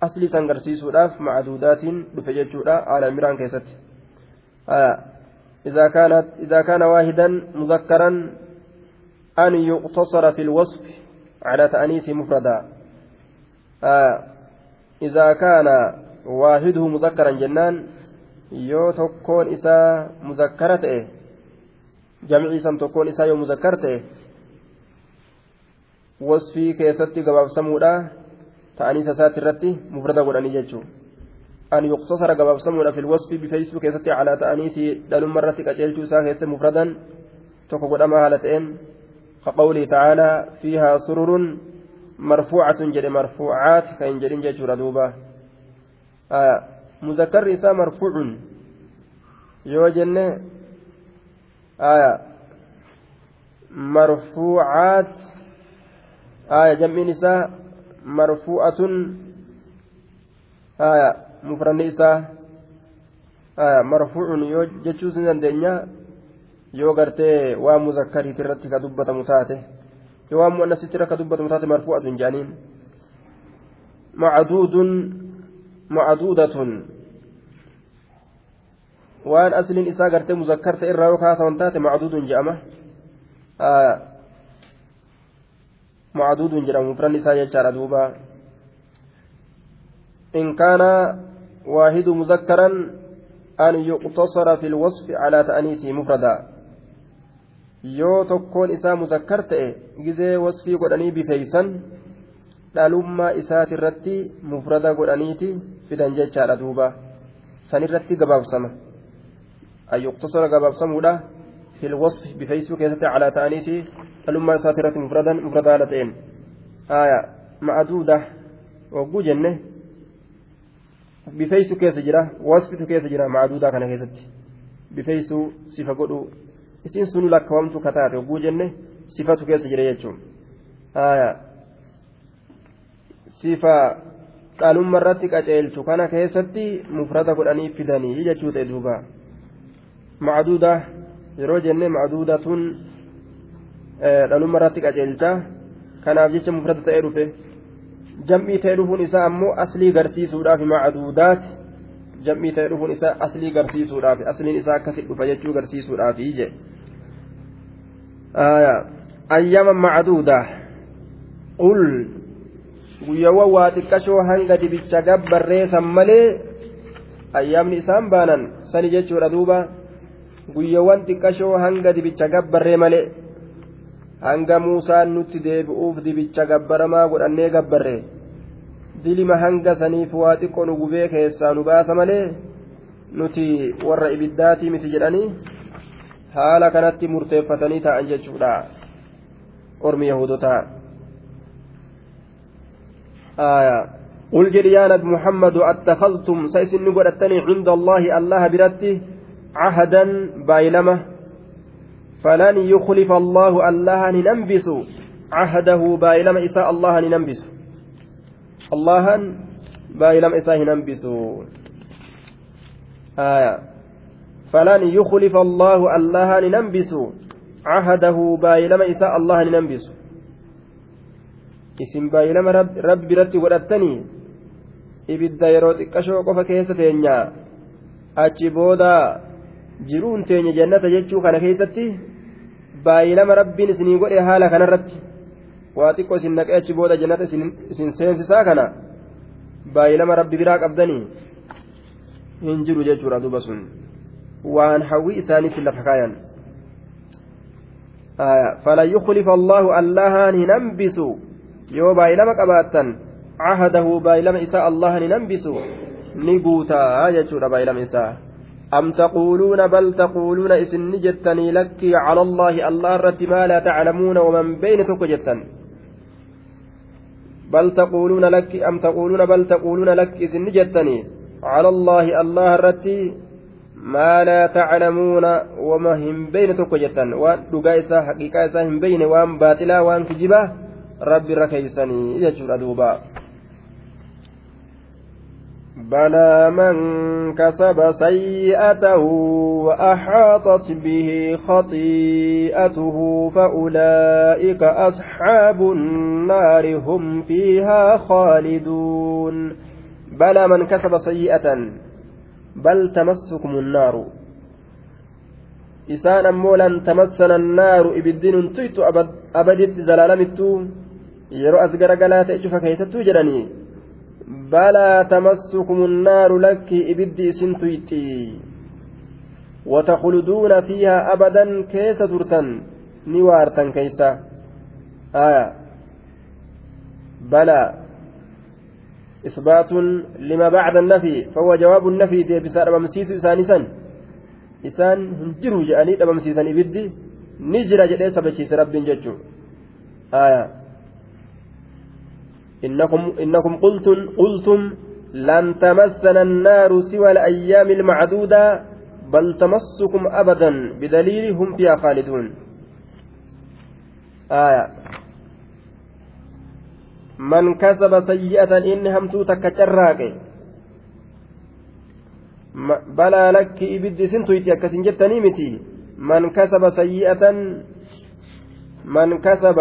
asli san garsiisuudhaaf macduudaatiin dhufe jechuudha haala miraan keessatti إذا كانت إذا كان واحدا مذكرا أن يقتصر في الوصف على تأنيث مفردا إذا كان واحدة مذكرا جنان isaa muzakkara ta'e jamcii san tokkoon isaa yoo muzakkar ta'e wasfii keessatti gabaabsamuudha ta'aniisa isaatti irratti mufrada godhanii an yuqtasara gabaabsamuudha fil wasfi bifeeysuu keessatti calaa ta'aniisi dhalumma irratti qaceelchuu isaa keessa mufradan tokko godhamaa haala ta'een كقوله تعالى فيها سرر مرفوعة جد مرفوعات كإن جدين جدور دوبا آه مذكر إسا مرفوع يوجن آية مرفوعات آية جمع نساء marfuu'atun haya mufranni isaa haya marfuucun yoo jechuu sin dandeenya yoo gartee waa muzakkariiti irratti ka dubbatamu taate yoo waan mu'annasitti irra ka dubbatamu taate marfuu'atun jedhaniin macduudun macduudatun waan asliin isaa gartee muzakkar ta'e irraa yoo kaasawan taate macduudun jedhama haya معدود جرى مفرن إساء يجار دوبا إن كان واحد مذكرا أن يقتصر في الوصف على تأنيسه مفردا yoo tokkoon isaa muzakkar ta'e gizee wasfii godhanii bifeeysan dhalummaa isaati irratti mufrada godhaniiti fidan jechaadha duuba san irratti gabaabsama an yuqtasara gabaabsamuudha في الوصف بفيسبوك كيست على تأنيسي فلما ساترة مفردا مفردا لتين آية معدودة وقو جنة بفيسو كيس جرا وصفت كيس جرا معدودة كان كيست بفيسو صفة قدو isiin sun lakkaawamtu kataate oguu jenne sifatu keessa jira jechuun sifa dhalumma irratti qaceelchu kana keessatti mufrata godhanii fidanii jechuu ta'e duuba macduuda yeroo jenne macduudatun dhaluma irratti qaceelcha kanaaf jecha mufrata ta'ee dhufe jam'ii ta'ee dhufuun isaa ammoo aslii garsiisuudhaaf macduudaati jam'ii ta'ee dhufuun isaa aslii garsiisuudhaaf asliin isaa akkasi dhufa jechuu garsiisuudhaaf je ayyaama macduuda qul guyyaawwan waa xiqqashoo hanga dibicha gabbarreessan malee ayyaamni isaan baanan sani jechuudha duuba guyyaawwan xiqqashoo hanga dibicha gabbarree malee hanga muusaan nutti deebi'uuf dibicha gabbaramaa godhannee gabbarre dilima hanga saniif waa xiqqoo nu gubee keessaa nu baasa malee nuti warra ibiddaatii miti jedhanii haala kanatti murteeffatanii ta'an jechuudha ormi yahudotaa. قل جريانك محمد اتخذتم سيسن قدتني عند الله الله برتي عهدا بايلمه فلن يخلف الله الله ننبس عهده بايلم إساء الله ننبس الله بايلم إساء ننبس آية فلن يخلف الله الله ننبس عهده بايلم إساء الله ننبس isin baay'ilama rabbi biratti godhattanii ibidda yeroo xiqqashoo qofa keessa teenyaa achi booda jiruun teenya jannata jechuu kana keessatti baay'ilama rabbiin isinii godhe haala kanarratti waa xiqqoo isin naqee achi booda jannata isin seensisaa kana baay'ilama rabbi biraa qabdanii hin jiru jechuudha duuba sun waan hawwii isaaniitti lafa kaayan فلا يخلف الله الله ننبس yoo baay'ilama qabaattan cahadahu baay'ilama isaa allaha ni nambisu ni guutaa jechuudha baay'ilama isaa am taquuluuna bal taquuluuna isin ni jettanii lakkii cala allaahi allah irratti maa laa taclamuuna waman beyne tokko jettan bal taquuluuna lakki am taquuluuna bal taquuluuna lakki isin ni jettanii cala allaahi allah irratti maa laa taclamuuna wama hin beyne tokko jettan waan dhugaa isaa haqiiqaa isaa hin beyne waan baaxilaa waan kijibaa rabbi irra keeysanii jechuudha duuba بلى من كسب سيئة وأحاطت به خطيئته فأولئك أصحاب النار هم فيها خالدون بلى من كسب سيئة بل تمسكم النار. إسان أمولا تمسنا النار إبدين تيت أبد أبدت زلالمت. garagalaa ta'e cufa keessattuu jedhanii tamassukum naaru lakki ibiddi isin tuyxi وتخلدون فيها أبدا كيس ترتن نوارتن كيسا آية بلى إثبات لما بعد النفي فهو جواب النفي دي بسار ممسيس إسانسا إسان هنجروا جأني ممسيسا إبدي نجرى جدي سبجيس رب ججو آية إنكم, إنكم قلتم, قلتم لن تمسنا النار سوى الأيام المعدودة بل تمسكم أبدا بدليل هم فيها خالدون. آية. من كسب سيئة إن همتو تكتراك بلى لك إبد سنتويتي أكسن جتني متي. من كسب سيئة من كسب.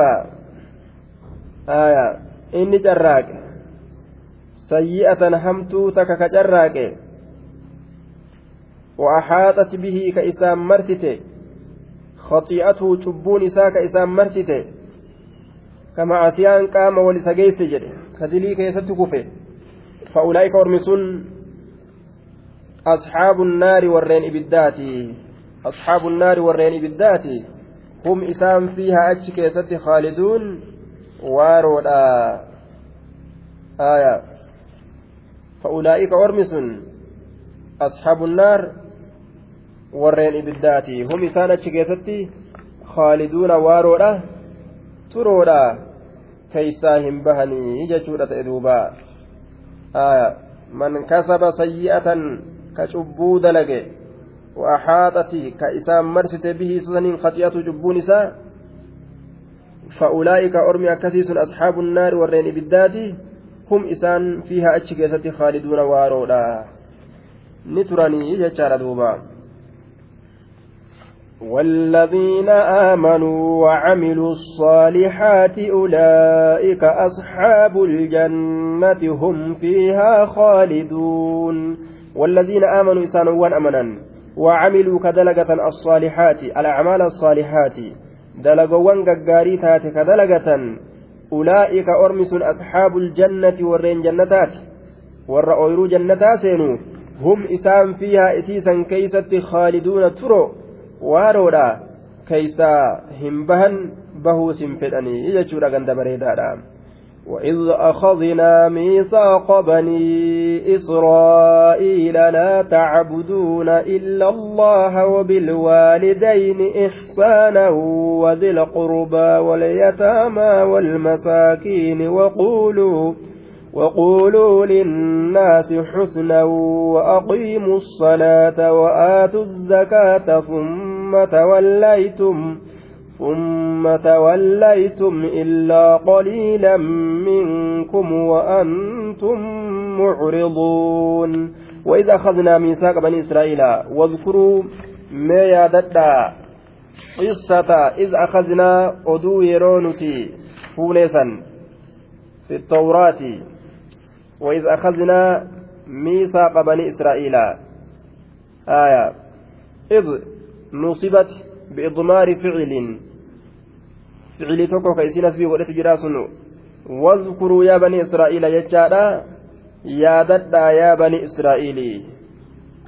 آية. inni carraaqe sayyi'atan hamtuu takka ka carraaqe وأحاطت به كإسام مرسته خطيئته شبون إساء كإسام مرسته كما عصيان قام ولسجيس جده كذلي كيست كفه فأولئك أرمسون أصحاب النار والرين إبدات أصحاب النار والرين إبدات هم إسام فيها أتش كيست خالدون waaroodha aya فأولئك أرمس أصحاب النار warreen ibiddaati hum isaan achi keessatti khaaliduuna waaroodha turoodha keeysaa hin bahanii jechuudha ta'e duuba man kasaba sayyi'atan ka cubbuu dalage wa axaaxati ka isaan marsite bihi saniin فأولئك أرمي أكسيس أصحاب النار ورين بالدادي هم إسان فيها أتشكيسة خالدون وارودا نتراني يجار دوبا. والذين آمنوا وعملوا الصالحات أولئك أصحاب الجنة هم فيها خالدون. والذين آمنوا إسانوا أمنا وعملوا كدلقة الصالحات الأعمال الصالحات. دلقوان ققاري تات كدلقة أولئك أرمس أصحاب الجنة والرين جنتات والرأويرو جنتا سينو هم إسام فيها إتيسا كيست خالدون ترو waaroodha keeysaa hin bahan bahuus hin fedhanii jechuudha ganda bareedaadha وإذ أخذنا ميثاق بني إسرائيل لا تعبدون إلا الله وبالوالدين إحسانا وذي القربى واليتامى والمساكين وقولوا وقولوا للناس حسنا وأقيموا الصلاة وآتوا الزكاة ثم توليتم ثم توليتم إلا قليلا منكم وأنتم معرضون. وإذا أخذنا ميثاق بني إسرائيل واذكروا ما يادتا قصة إذ أخذنا أدو يرونتي فوليسا في التوراة. وإذ أخذنا ميثاق بني إسرائيل. آية. إذ نصبت بإضمار فعل. فعل توكو كيسينس في ولد جراسن واذكروا يا بني إسرائيل يجادا يا ددا يا بني إسرائيل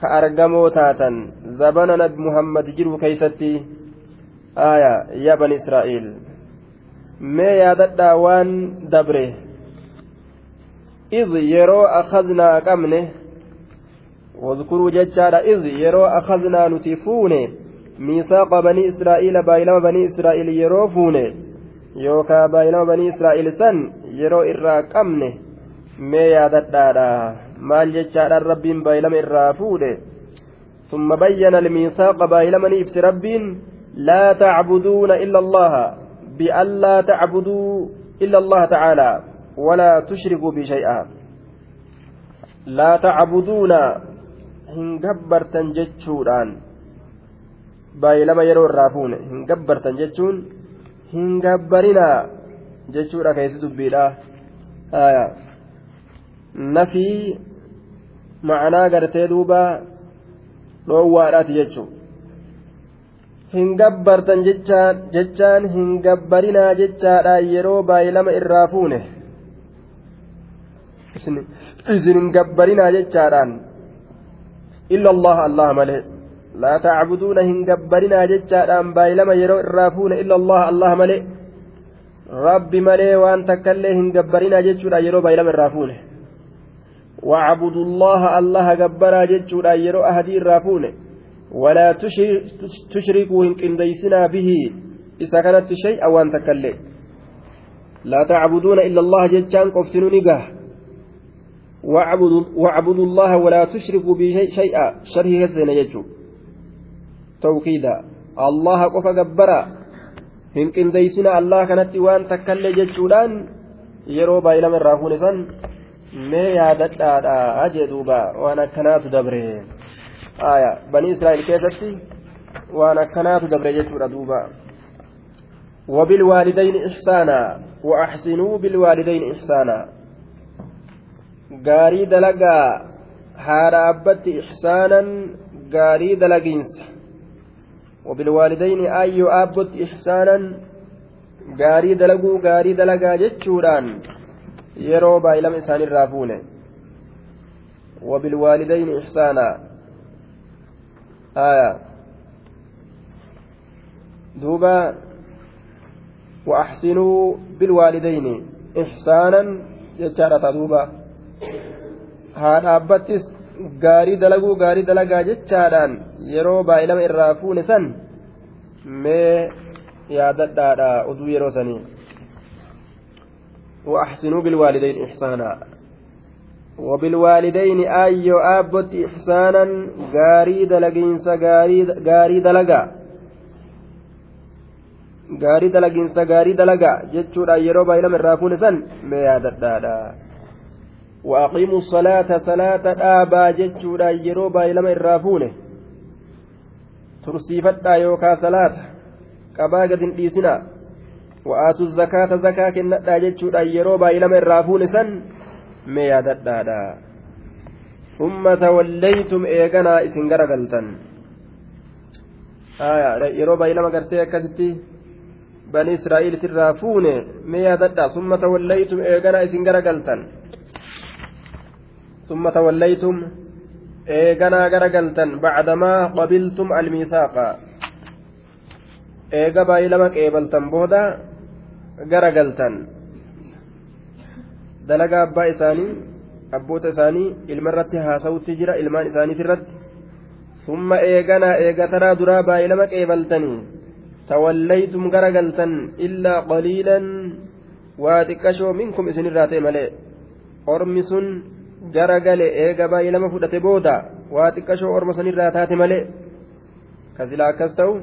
كأرجموا تاتا زبنا نبي محمد جرو كيستي آية يا بني إسرائيل ما يا ددا وان دبره إذ يرو أخذنا قمنه واذكروا ججارا إذ يرو أخذنا نتفونه ميثاق بني إسرائيل بايلما بني إسرائيل يرو يوكا بايلما بني إسرائيل سن يرو إرا قمنه mee yaadadhaadha. Maal jechaadhaan rabbiin baay'ilama irraa fuudhe? ثم بين الميثاق بايلمني إفت ربين لا تعبدون إلا الله بأن لا تعبدوا إلا الله تعالى ولا تشركوا بشيئا لا تعبدون hin gabbartan jechuudhaan baay'ilama yeroo irraa fuune hin gabbarinaa jechuudha keessi dubbiidha nafii ma'anaa gartee duuba dhoowwaadhaati jechuun hin gabbartan jechaan hin gabbarinaa jechaadhaan yeroo baay'ilama irraa fuune. isin hin gabbarinaa jechaadhaan illa allah allah malee jechaadhaan baay'ilama yeroo irraa fuune illa allah allah malee rabbi malee waan takkaillee hin gabbarinaa jechuudha yeroo baay'ilama irraa fuune واعبدوا الله الله جبرا جتشورا يرو أهدي الرافون ولا تشركوا إن كنديسنا به إذا كانت شيء أو أن تكلي لا تعبدون إلا الله جتشان قفتنوا نقاه واعبدوا الله ولا تشركوا به شيئا شره هزين يجو توكيدا الله قف جبرا hin qindeysina allah kanatti waan takkaillee jechuudhaan yeroo baay'ilama irraa fuune san mee yaadadhaadha jee duuba waan akkanaatu dabre aya banii israa'el keessatti waan akkanaatu dabre jechuudha duuba وبالوالدين إحسانا وأحسنوا بالوالدين إحسانا gaarii dalagaa haadha abbatti ixsaanan gaarii dalagiinsa wabilwaalidayni ayyoo aabbatti ixsaanan gaarii dalaguu gaarii dalagaa jechuudhaan yeroo baay'ilama isaanirraa fuune wabilwaalidayni ixsaanaa aya duuba وأحسنوا بالوالدين إحسانا جتارة دوبا haadha abbattis gaarii dalaguu gaarii dalagaa jechaadhaan yeroo baay'ilama irraa fuune san mee yaadadhaadha oduu yeroo sanii وأحسنوا بالوالدين إحسانا وبالوالدين أيو أبت إحسانا غاري دلقينس غاري دلقا غاري دلقينس غاري دلقا جتشورا يرو بايلم الرافون سن ما waaqiimuu salaata salaata dhaabaa jechuudhaan yeroo baay'ilama irraa fuune tursiifadhaa yookaa salaata qabaa gadin dhiisinaa wa'aatu zakaata zakaa kennadhaa jechuudhaan yeroo baay'ilama irraa fuune san mee yaadadhaadha ummata walleeytum eeganaa isin garagaltan yeroo baay'ilama gartee akkasitti bani israa'elitirraa fuune mee yaadadhaa ummata walleeytum eeganaa isin garagaltan summa tawallaytum eeganaa garagaltan bacdamaa qabiltum almiisaaqa eega baay'ilama qeebaltan booda garagaltan dalagaa abbaa isaanii abboota isaanii ilma irratti haasawutti jira ilmaan isaaniiti irratti summa eeganaa eegataraa duraa baay'ilama qeebaltanii tawallaytum garagaltan illaa qaliilan waa xiqqashoo minkum isinirraa ta'e malee ormi sun garagale eega baay'ilama fudhate booda waa xiqqashoo orma sanirraa taate malee kasilaa akkas ta'u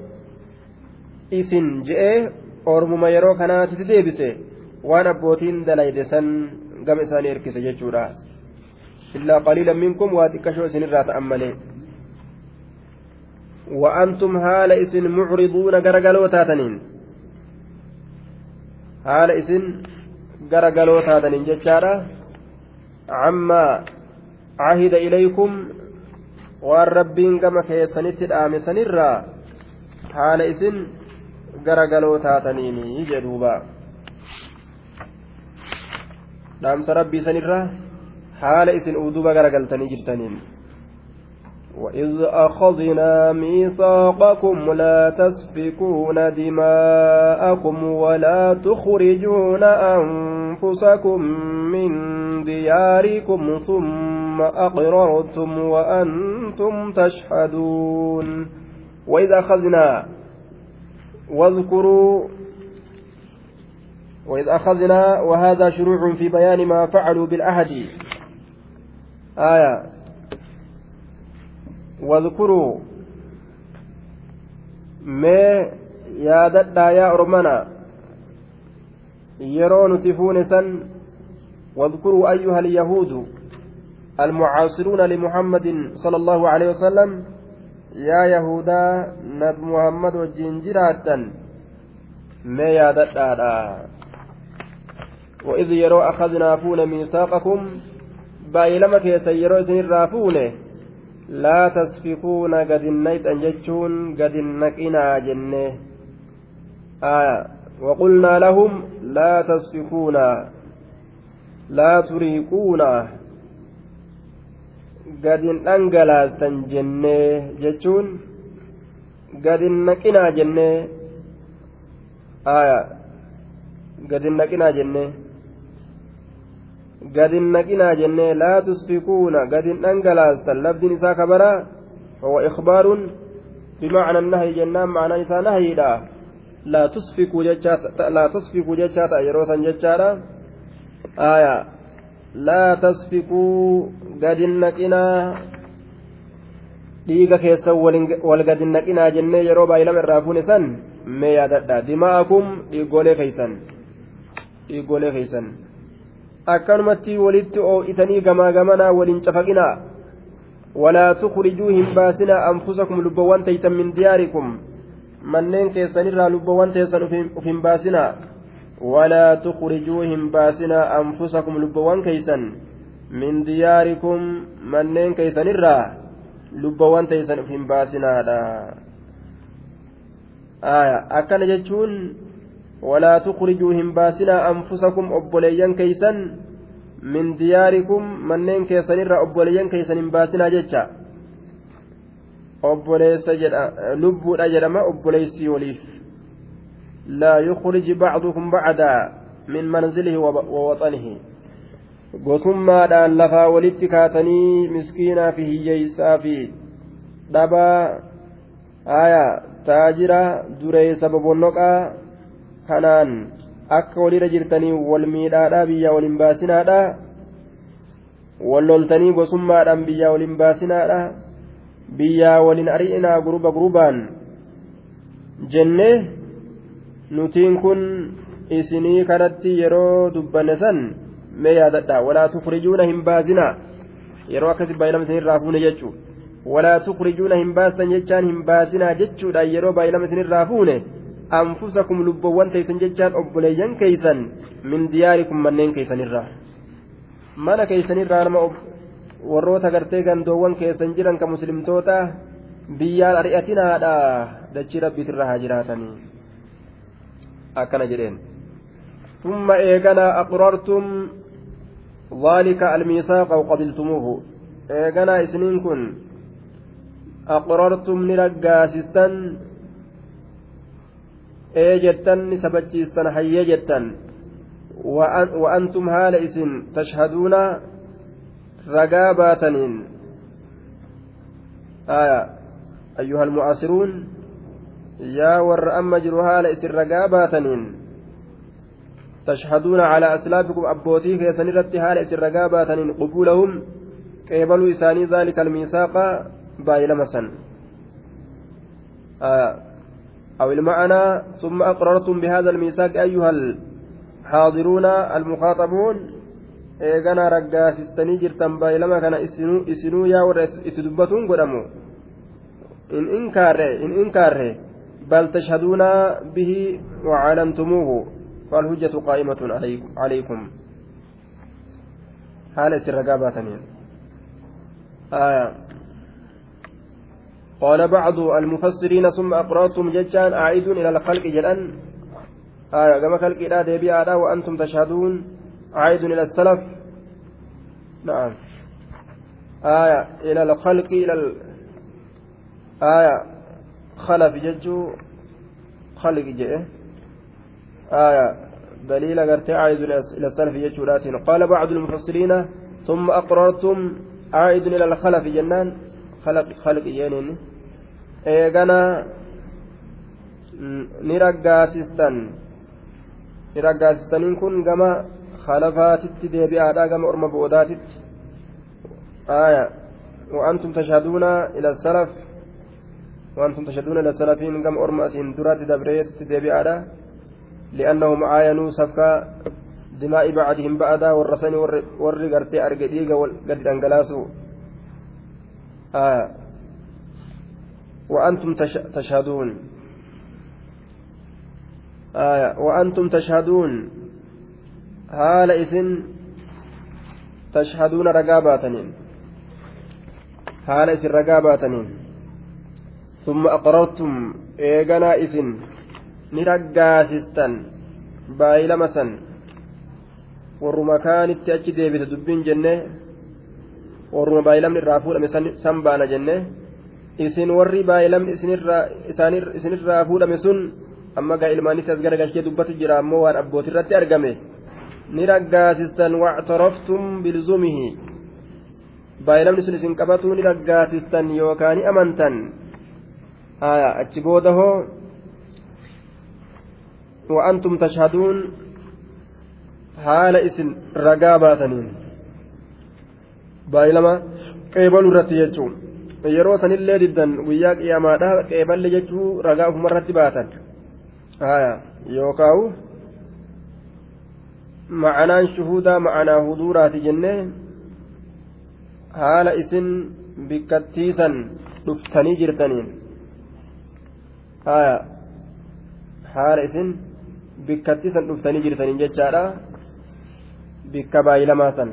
isin je'ee ormuma yeroo kanaatitti deebise waan abbootiin dalayde san gama isaanii hirkise jechuudha illaa qaliilan minkum waa xiqqashoo isinirraa ta'an malee وأنتم هال إسن معرضون غرغلو تاتنين هال إسن غرغلو تاتنين جتشارا عما عهد إليكم waan rabbiin gama keessanitti dhaame sanirraa haala isin garagaloo taataniini jedhuuba dhaamsa rabbii sanirraa haala isin uuduba garagaltanii jirtaniin وإذ أخذنا ميثاقكم لا تسفكون دماءكم ولا تخرجون أنفسكم من دياركم ثم أقررتم وأنتم تشهدون وإذ أخذنا واذكروا وإذ أخذنا وهذا شروع في بيان ما فعلوا بالعهد آية واذكروا ما yaadadhaa yaa ormana yeroo nuti fuune san واذكروا أيها اليهود المعاصرون لمحمد صلى الله عليه وسلم. يا يهودا نبي محمد وجنجراتا ما يادتا وإذ يروا أخذنا فون ميثاقكم بايلما كيسا يروا سنرا فونه لا تسفكون قد النيت أن جتشون قد النكنا جنة. آية. وقلنا لهم لا تسفكون لا تريقون. قد أنقلاسا جنة جتشون قد النكنا جنة. جنة لا تسفكون قد أنقلاسا لفظ نساء كبرا هو إخبار بمعنى النهي جنان معنى نساء نهي لا لا تسفكوا جتشات لا تسفكوا جتشات يروسا جتشارا آية لا تسفكوا قد النكنا dhiiga keessa wal gadi naqinaa jennee yeroo baay'ilama irraa fuune san mee yaadadha dimaa'akum dhiigolee keeysan dhiigolee keeysan akkanumatti walitti oo'itanii gamaa gamanaa waliin cafaqinaa walaa tukrijuu hin baasinaa anfusakum lubbawwan teeysan min diyaarikum manneen keessanirraa lubbawwan teessan uf hin baasinaa walaa tukrijuu hin baasinaa anfusakum lubbawwan keeysan min diyaarikum manneen keeysanirraa lubbawwan teeysan uf hin baasinaadha akkana jechuun walaa tukrijuu hin baasinaa anfusakum obboleeyyan keeysan min diyaarikum manneen keessanirraa obboleeyyan keeysan hin baasinaa jecha obboleessa jedha lubbuudha jedhama obboleeysii waliif laa yukrij bacdukum bacdaa min manzilihi wa waxanihi gosummaadhaan lafaa walitti kaatanii miskiinaa fi hiyyeeysaa fi dhabaa haya taajira dureessa bobonnoqaa kanaan akka walirra jirtanii wal miidhaadhaa biyyaa waliin baasinaadha. Wal loltanii gosummaadhaan biyyaa waliin baasinaadha. Biyyaa waliin ari'inaa guruba gurubaan jennee nutiin kun isinii kanatti yeroo dubbanne san mee yaadadha. Walaa tukrijuuna hin baasinaa yeroo akkasi baay'inama isinirraa fuune jechuu. Walaa tukrijuuna hin baastan jechaan hin baasinaa jechuudhaan yeroo baay'ilama isinirraa fuune anfusakum lubbowwan teeysan jechaan obboleeyyan keeysan min diyaarikum manneen keeysanirraa mana keeysanirraa nama warroota gartee gandoowwan keessan jiran ka muslimtoota biyyaan ari'atinaadha dachii rabbiitirra haa jiraatanii akkana jedheen ثم إيقنا أقررتم ذلك الميثاق وقبلتموه إيقنا إسنين كن أقررتم نرقاسستا إيجتا سبتشيستا حيجتا وأنتم هال إسن تشهدون رقاباتنين آية أيها المعاصرون يا ور أما جرها لإسن رقاباتنين تشهدون على أسلافكم أبوتي كيسن رتها لإسن رقاباتنين قبولهم قبلوا إساني ذلك الميثاق بايلما سن آه أو المعنى ثم أقررتم بهذا الميثاق أيها الحاضرون المخاطبون jirtan baay'ilama kana isinuu yaa warra itti dubbatuun godhamu in inkaarre in inkaarre bal tashhaduuna bihi wacalamtumuuhu falhujjatu qaa'imatun calaykum haala isin ragaa baataniin آية قال بعض المفسرين ثم أقرأتم ججان أعيد إلى الخلق جلأن. آية كما خلق إلى ديبي وأنتم تشهدون. أعيد إلى السلف. نعم. آية إلى الخلق إلى ال... آية خلف ججو. خلق جئه آية دليل قرتي عائد إلى السلف ججو قال بعض المفسرين ثم أقررتم عائد إلى الخلف جنان. خلق خلق جنين إيغانا نرقاسستان نرقاسستانين كن كما خلفاتت ديبئة كما أرم بوداتت آية وأنتم تشهدون إلى السلف وأنتم تشهدون إلى السلفين كما أرم أسين درات دبريت ديبئة لأنهم عاينوا سفكا دماء بعدهم بعدا والرسن warri gartee arge dhiiga gadi dhangalaasu وأنتم تشهدون آية وأنتم تشهدون هال إذن تشهدون رقاباتنين هال إذن رقاباتنين ثم أقررتم إيغنا إذن نرقاسستن بايلمسا warruma kaanitti achi deebite dubbiin jenne warruma baay'ilamni irraa fuudhame san baana jenne isin warri baay'ilamni isinirraa fuudhame sun amma gaa ilmaanitti as garagalchee dubbatu jira ammoo waan abbootirratti argame. Ni raggaasistan wactaraftum bilzumihi. Baay'ilamni sun isin qabatu ni raggaasistan yookaan ni amantan achi booda hoo wa'antum tashhaduun haala isin ragaa baataniin. Baay'ilama qeebaluu irratti jechuun yeroo sanillee diddan guyyaa qiyaamaadha qeeballe jechuu ragaa ofumarratti baatan yookaawu ma'anaan shuhudaa ma'anaa huduuraati jennee haala isin bikkattiisan dhuftanii jirtaniin haala isin bikkattiisan dhuftanii jirtaniin jechaadha bikka baay'ilamaa san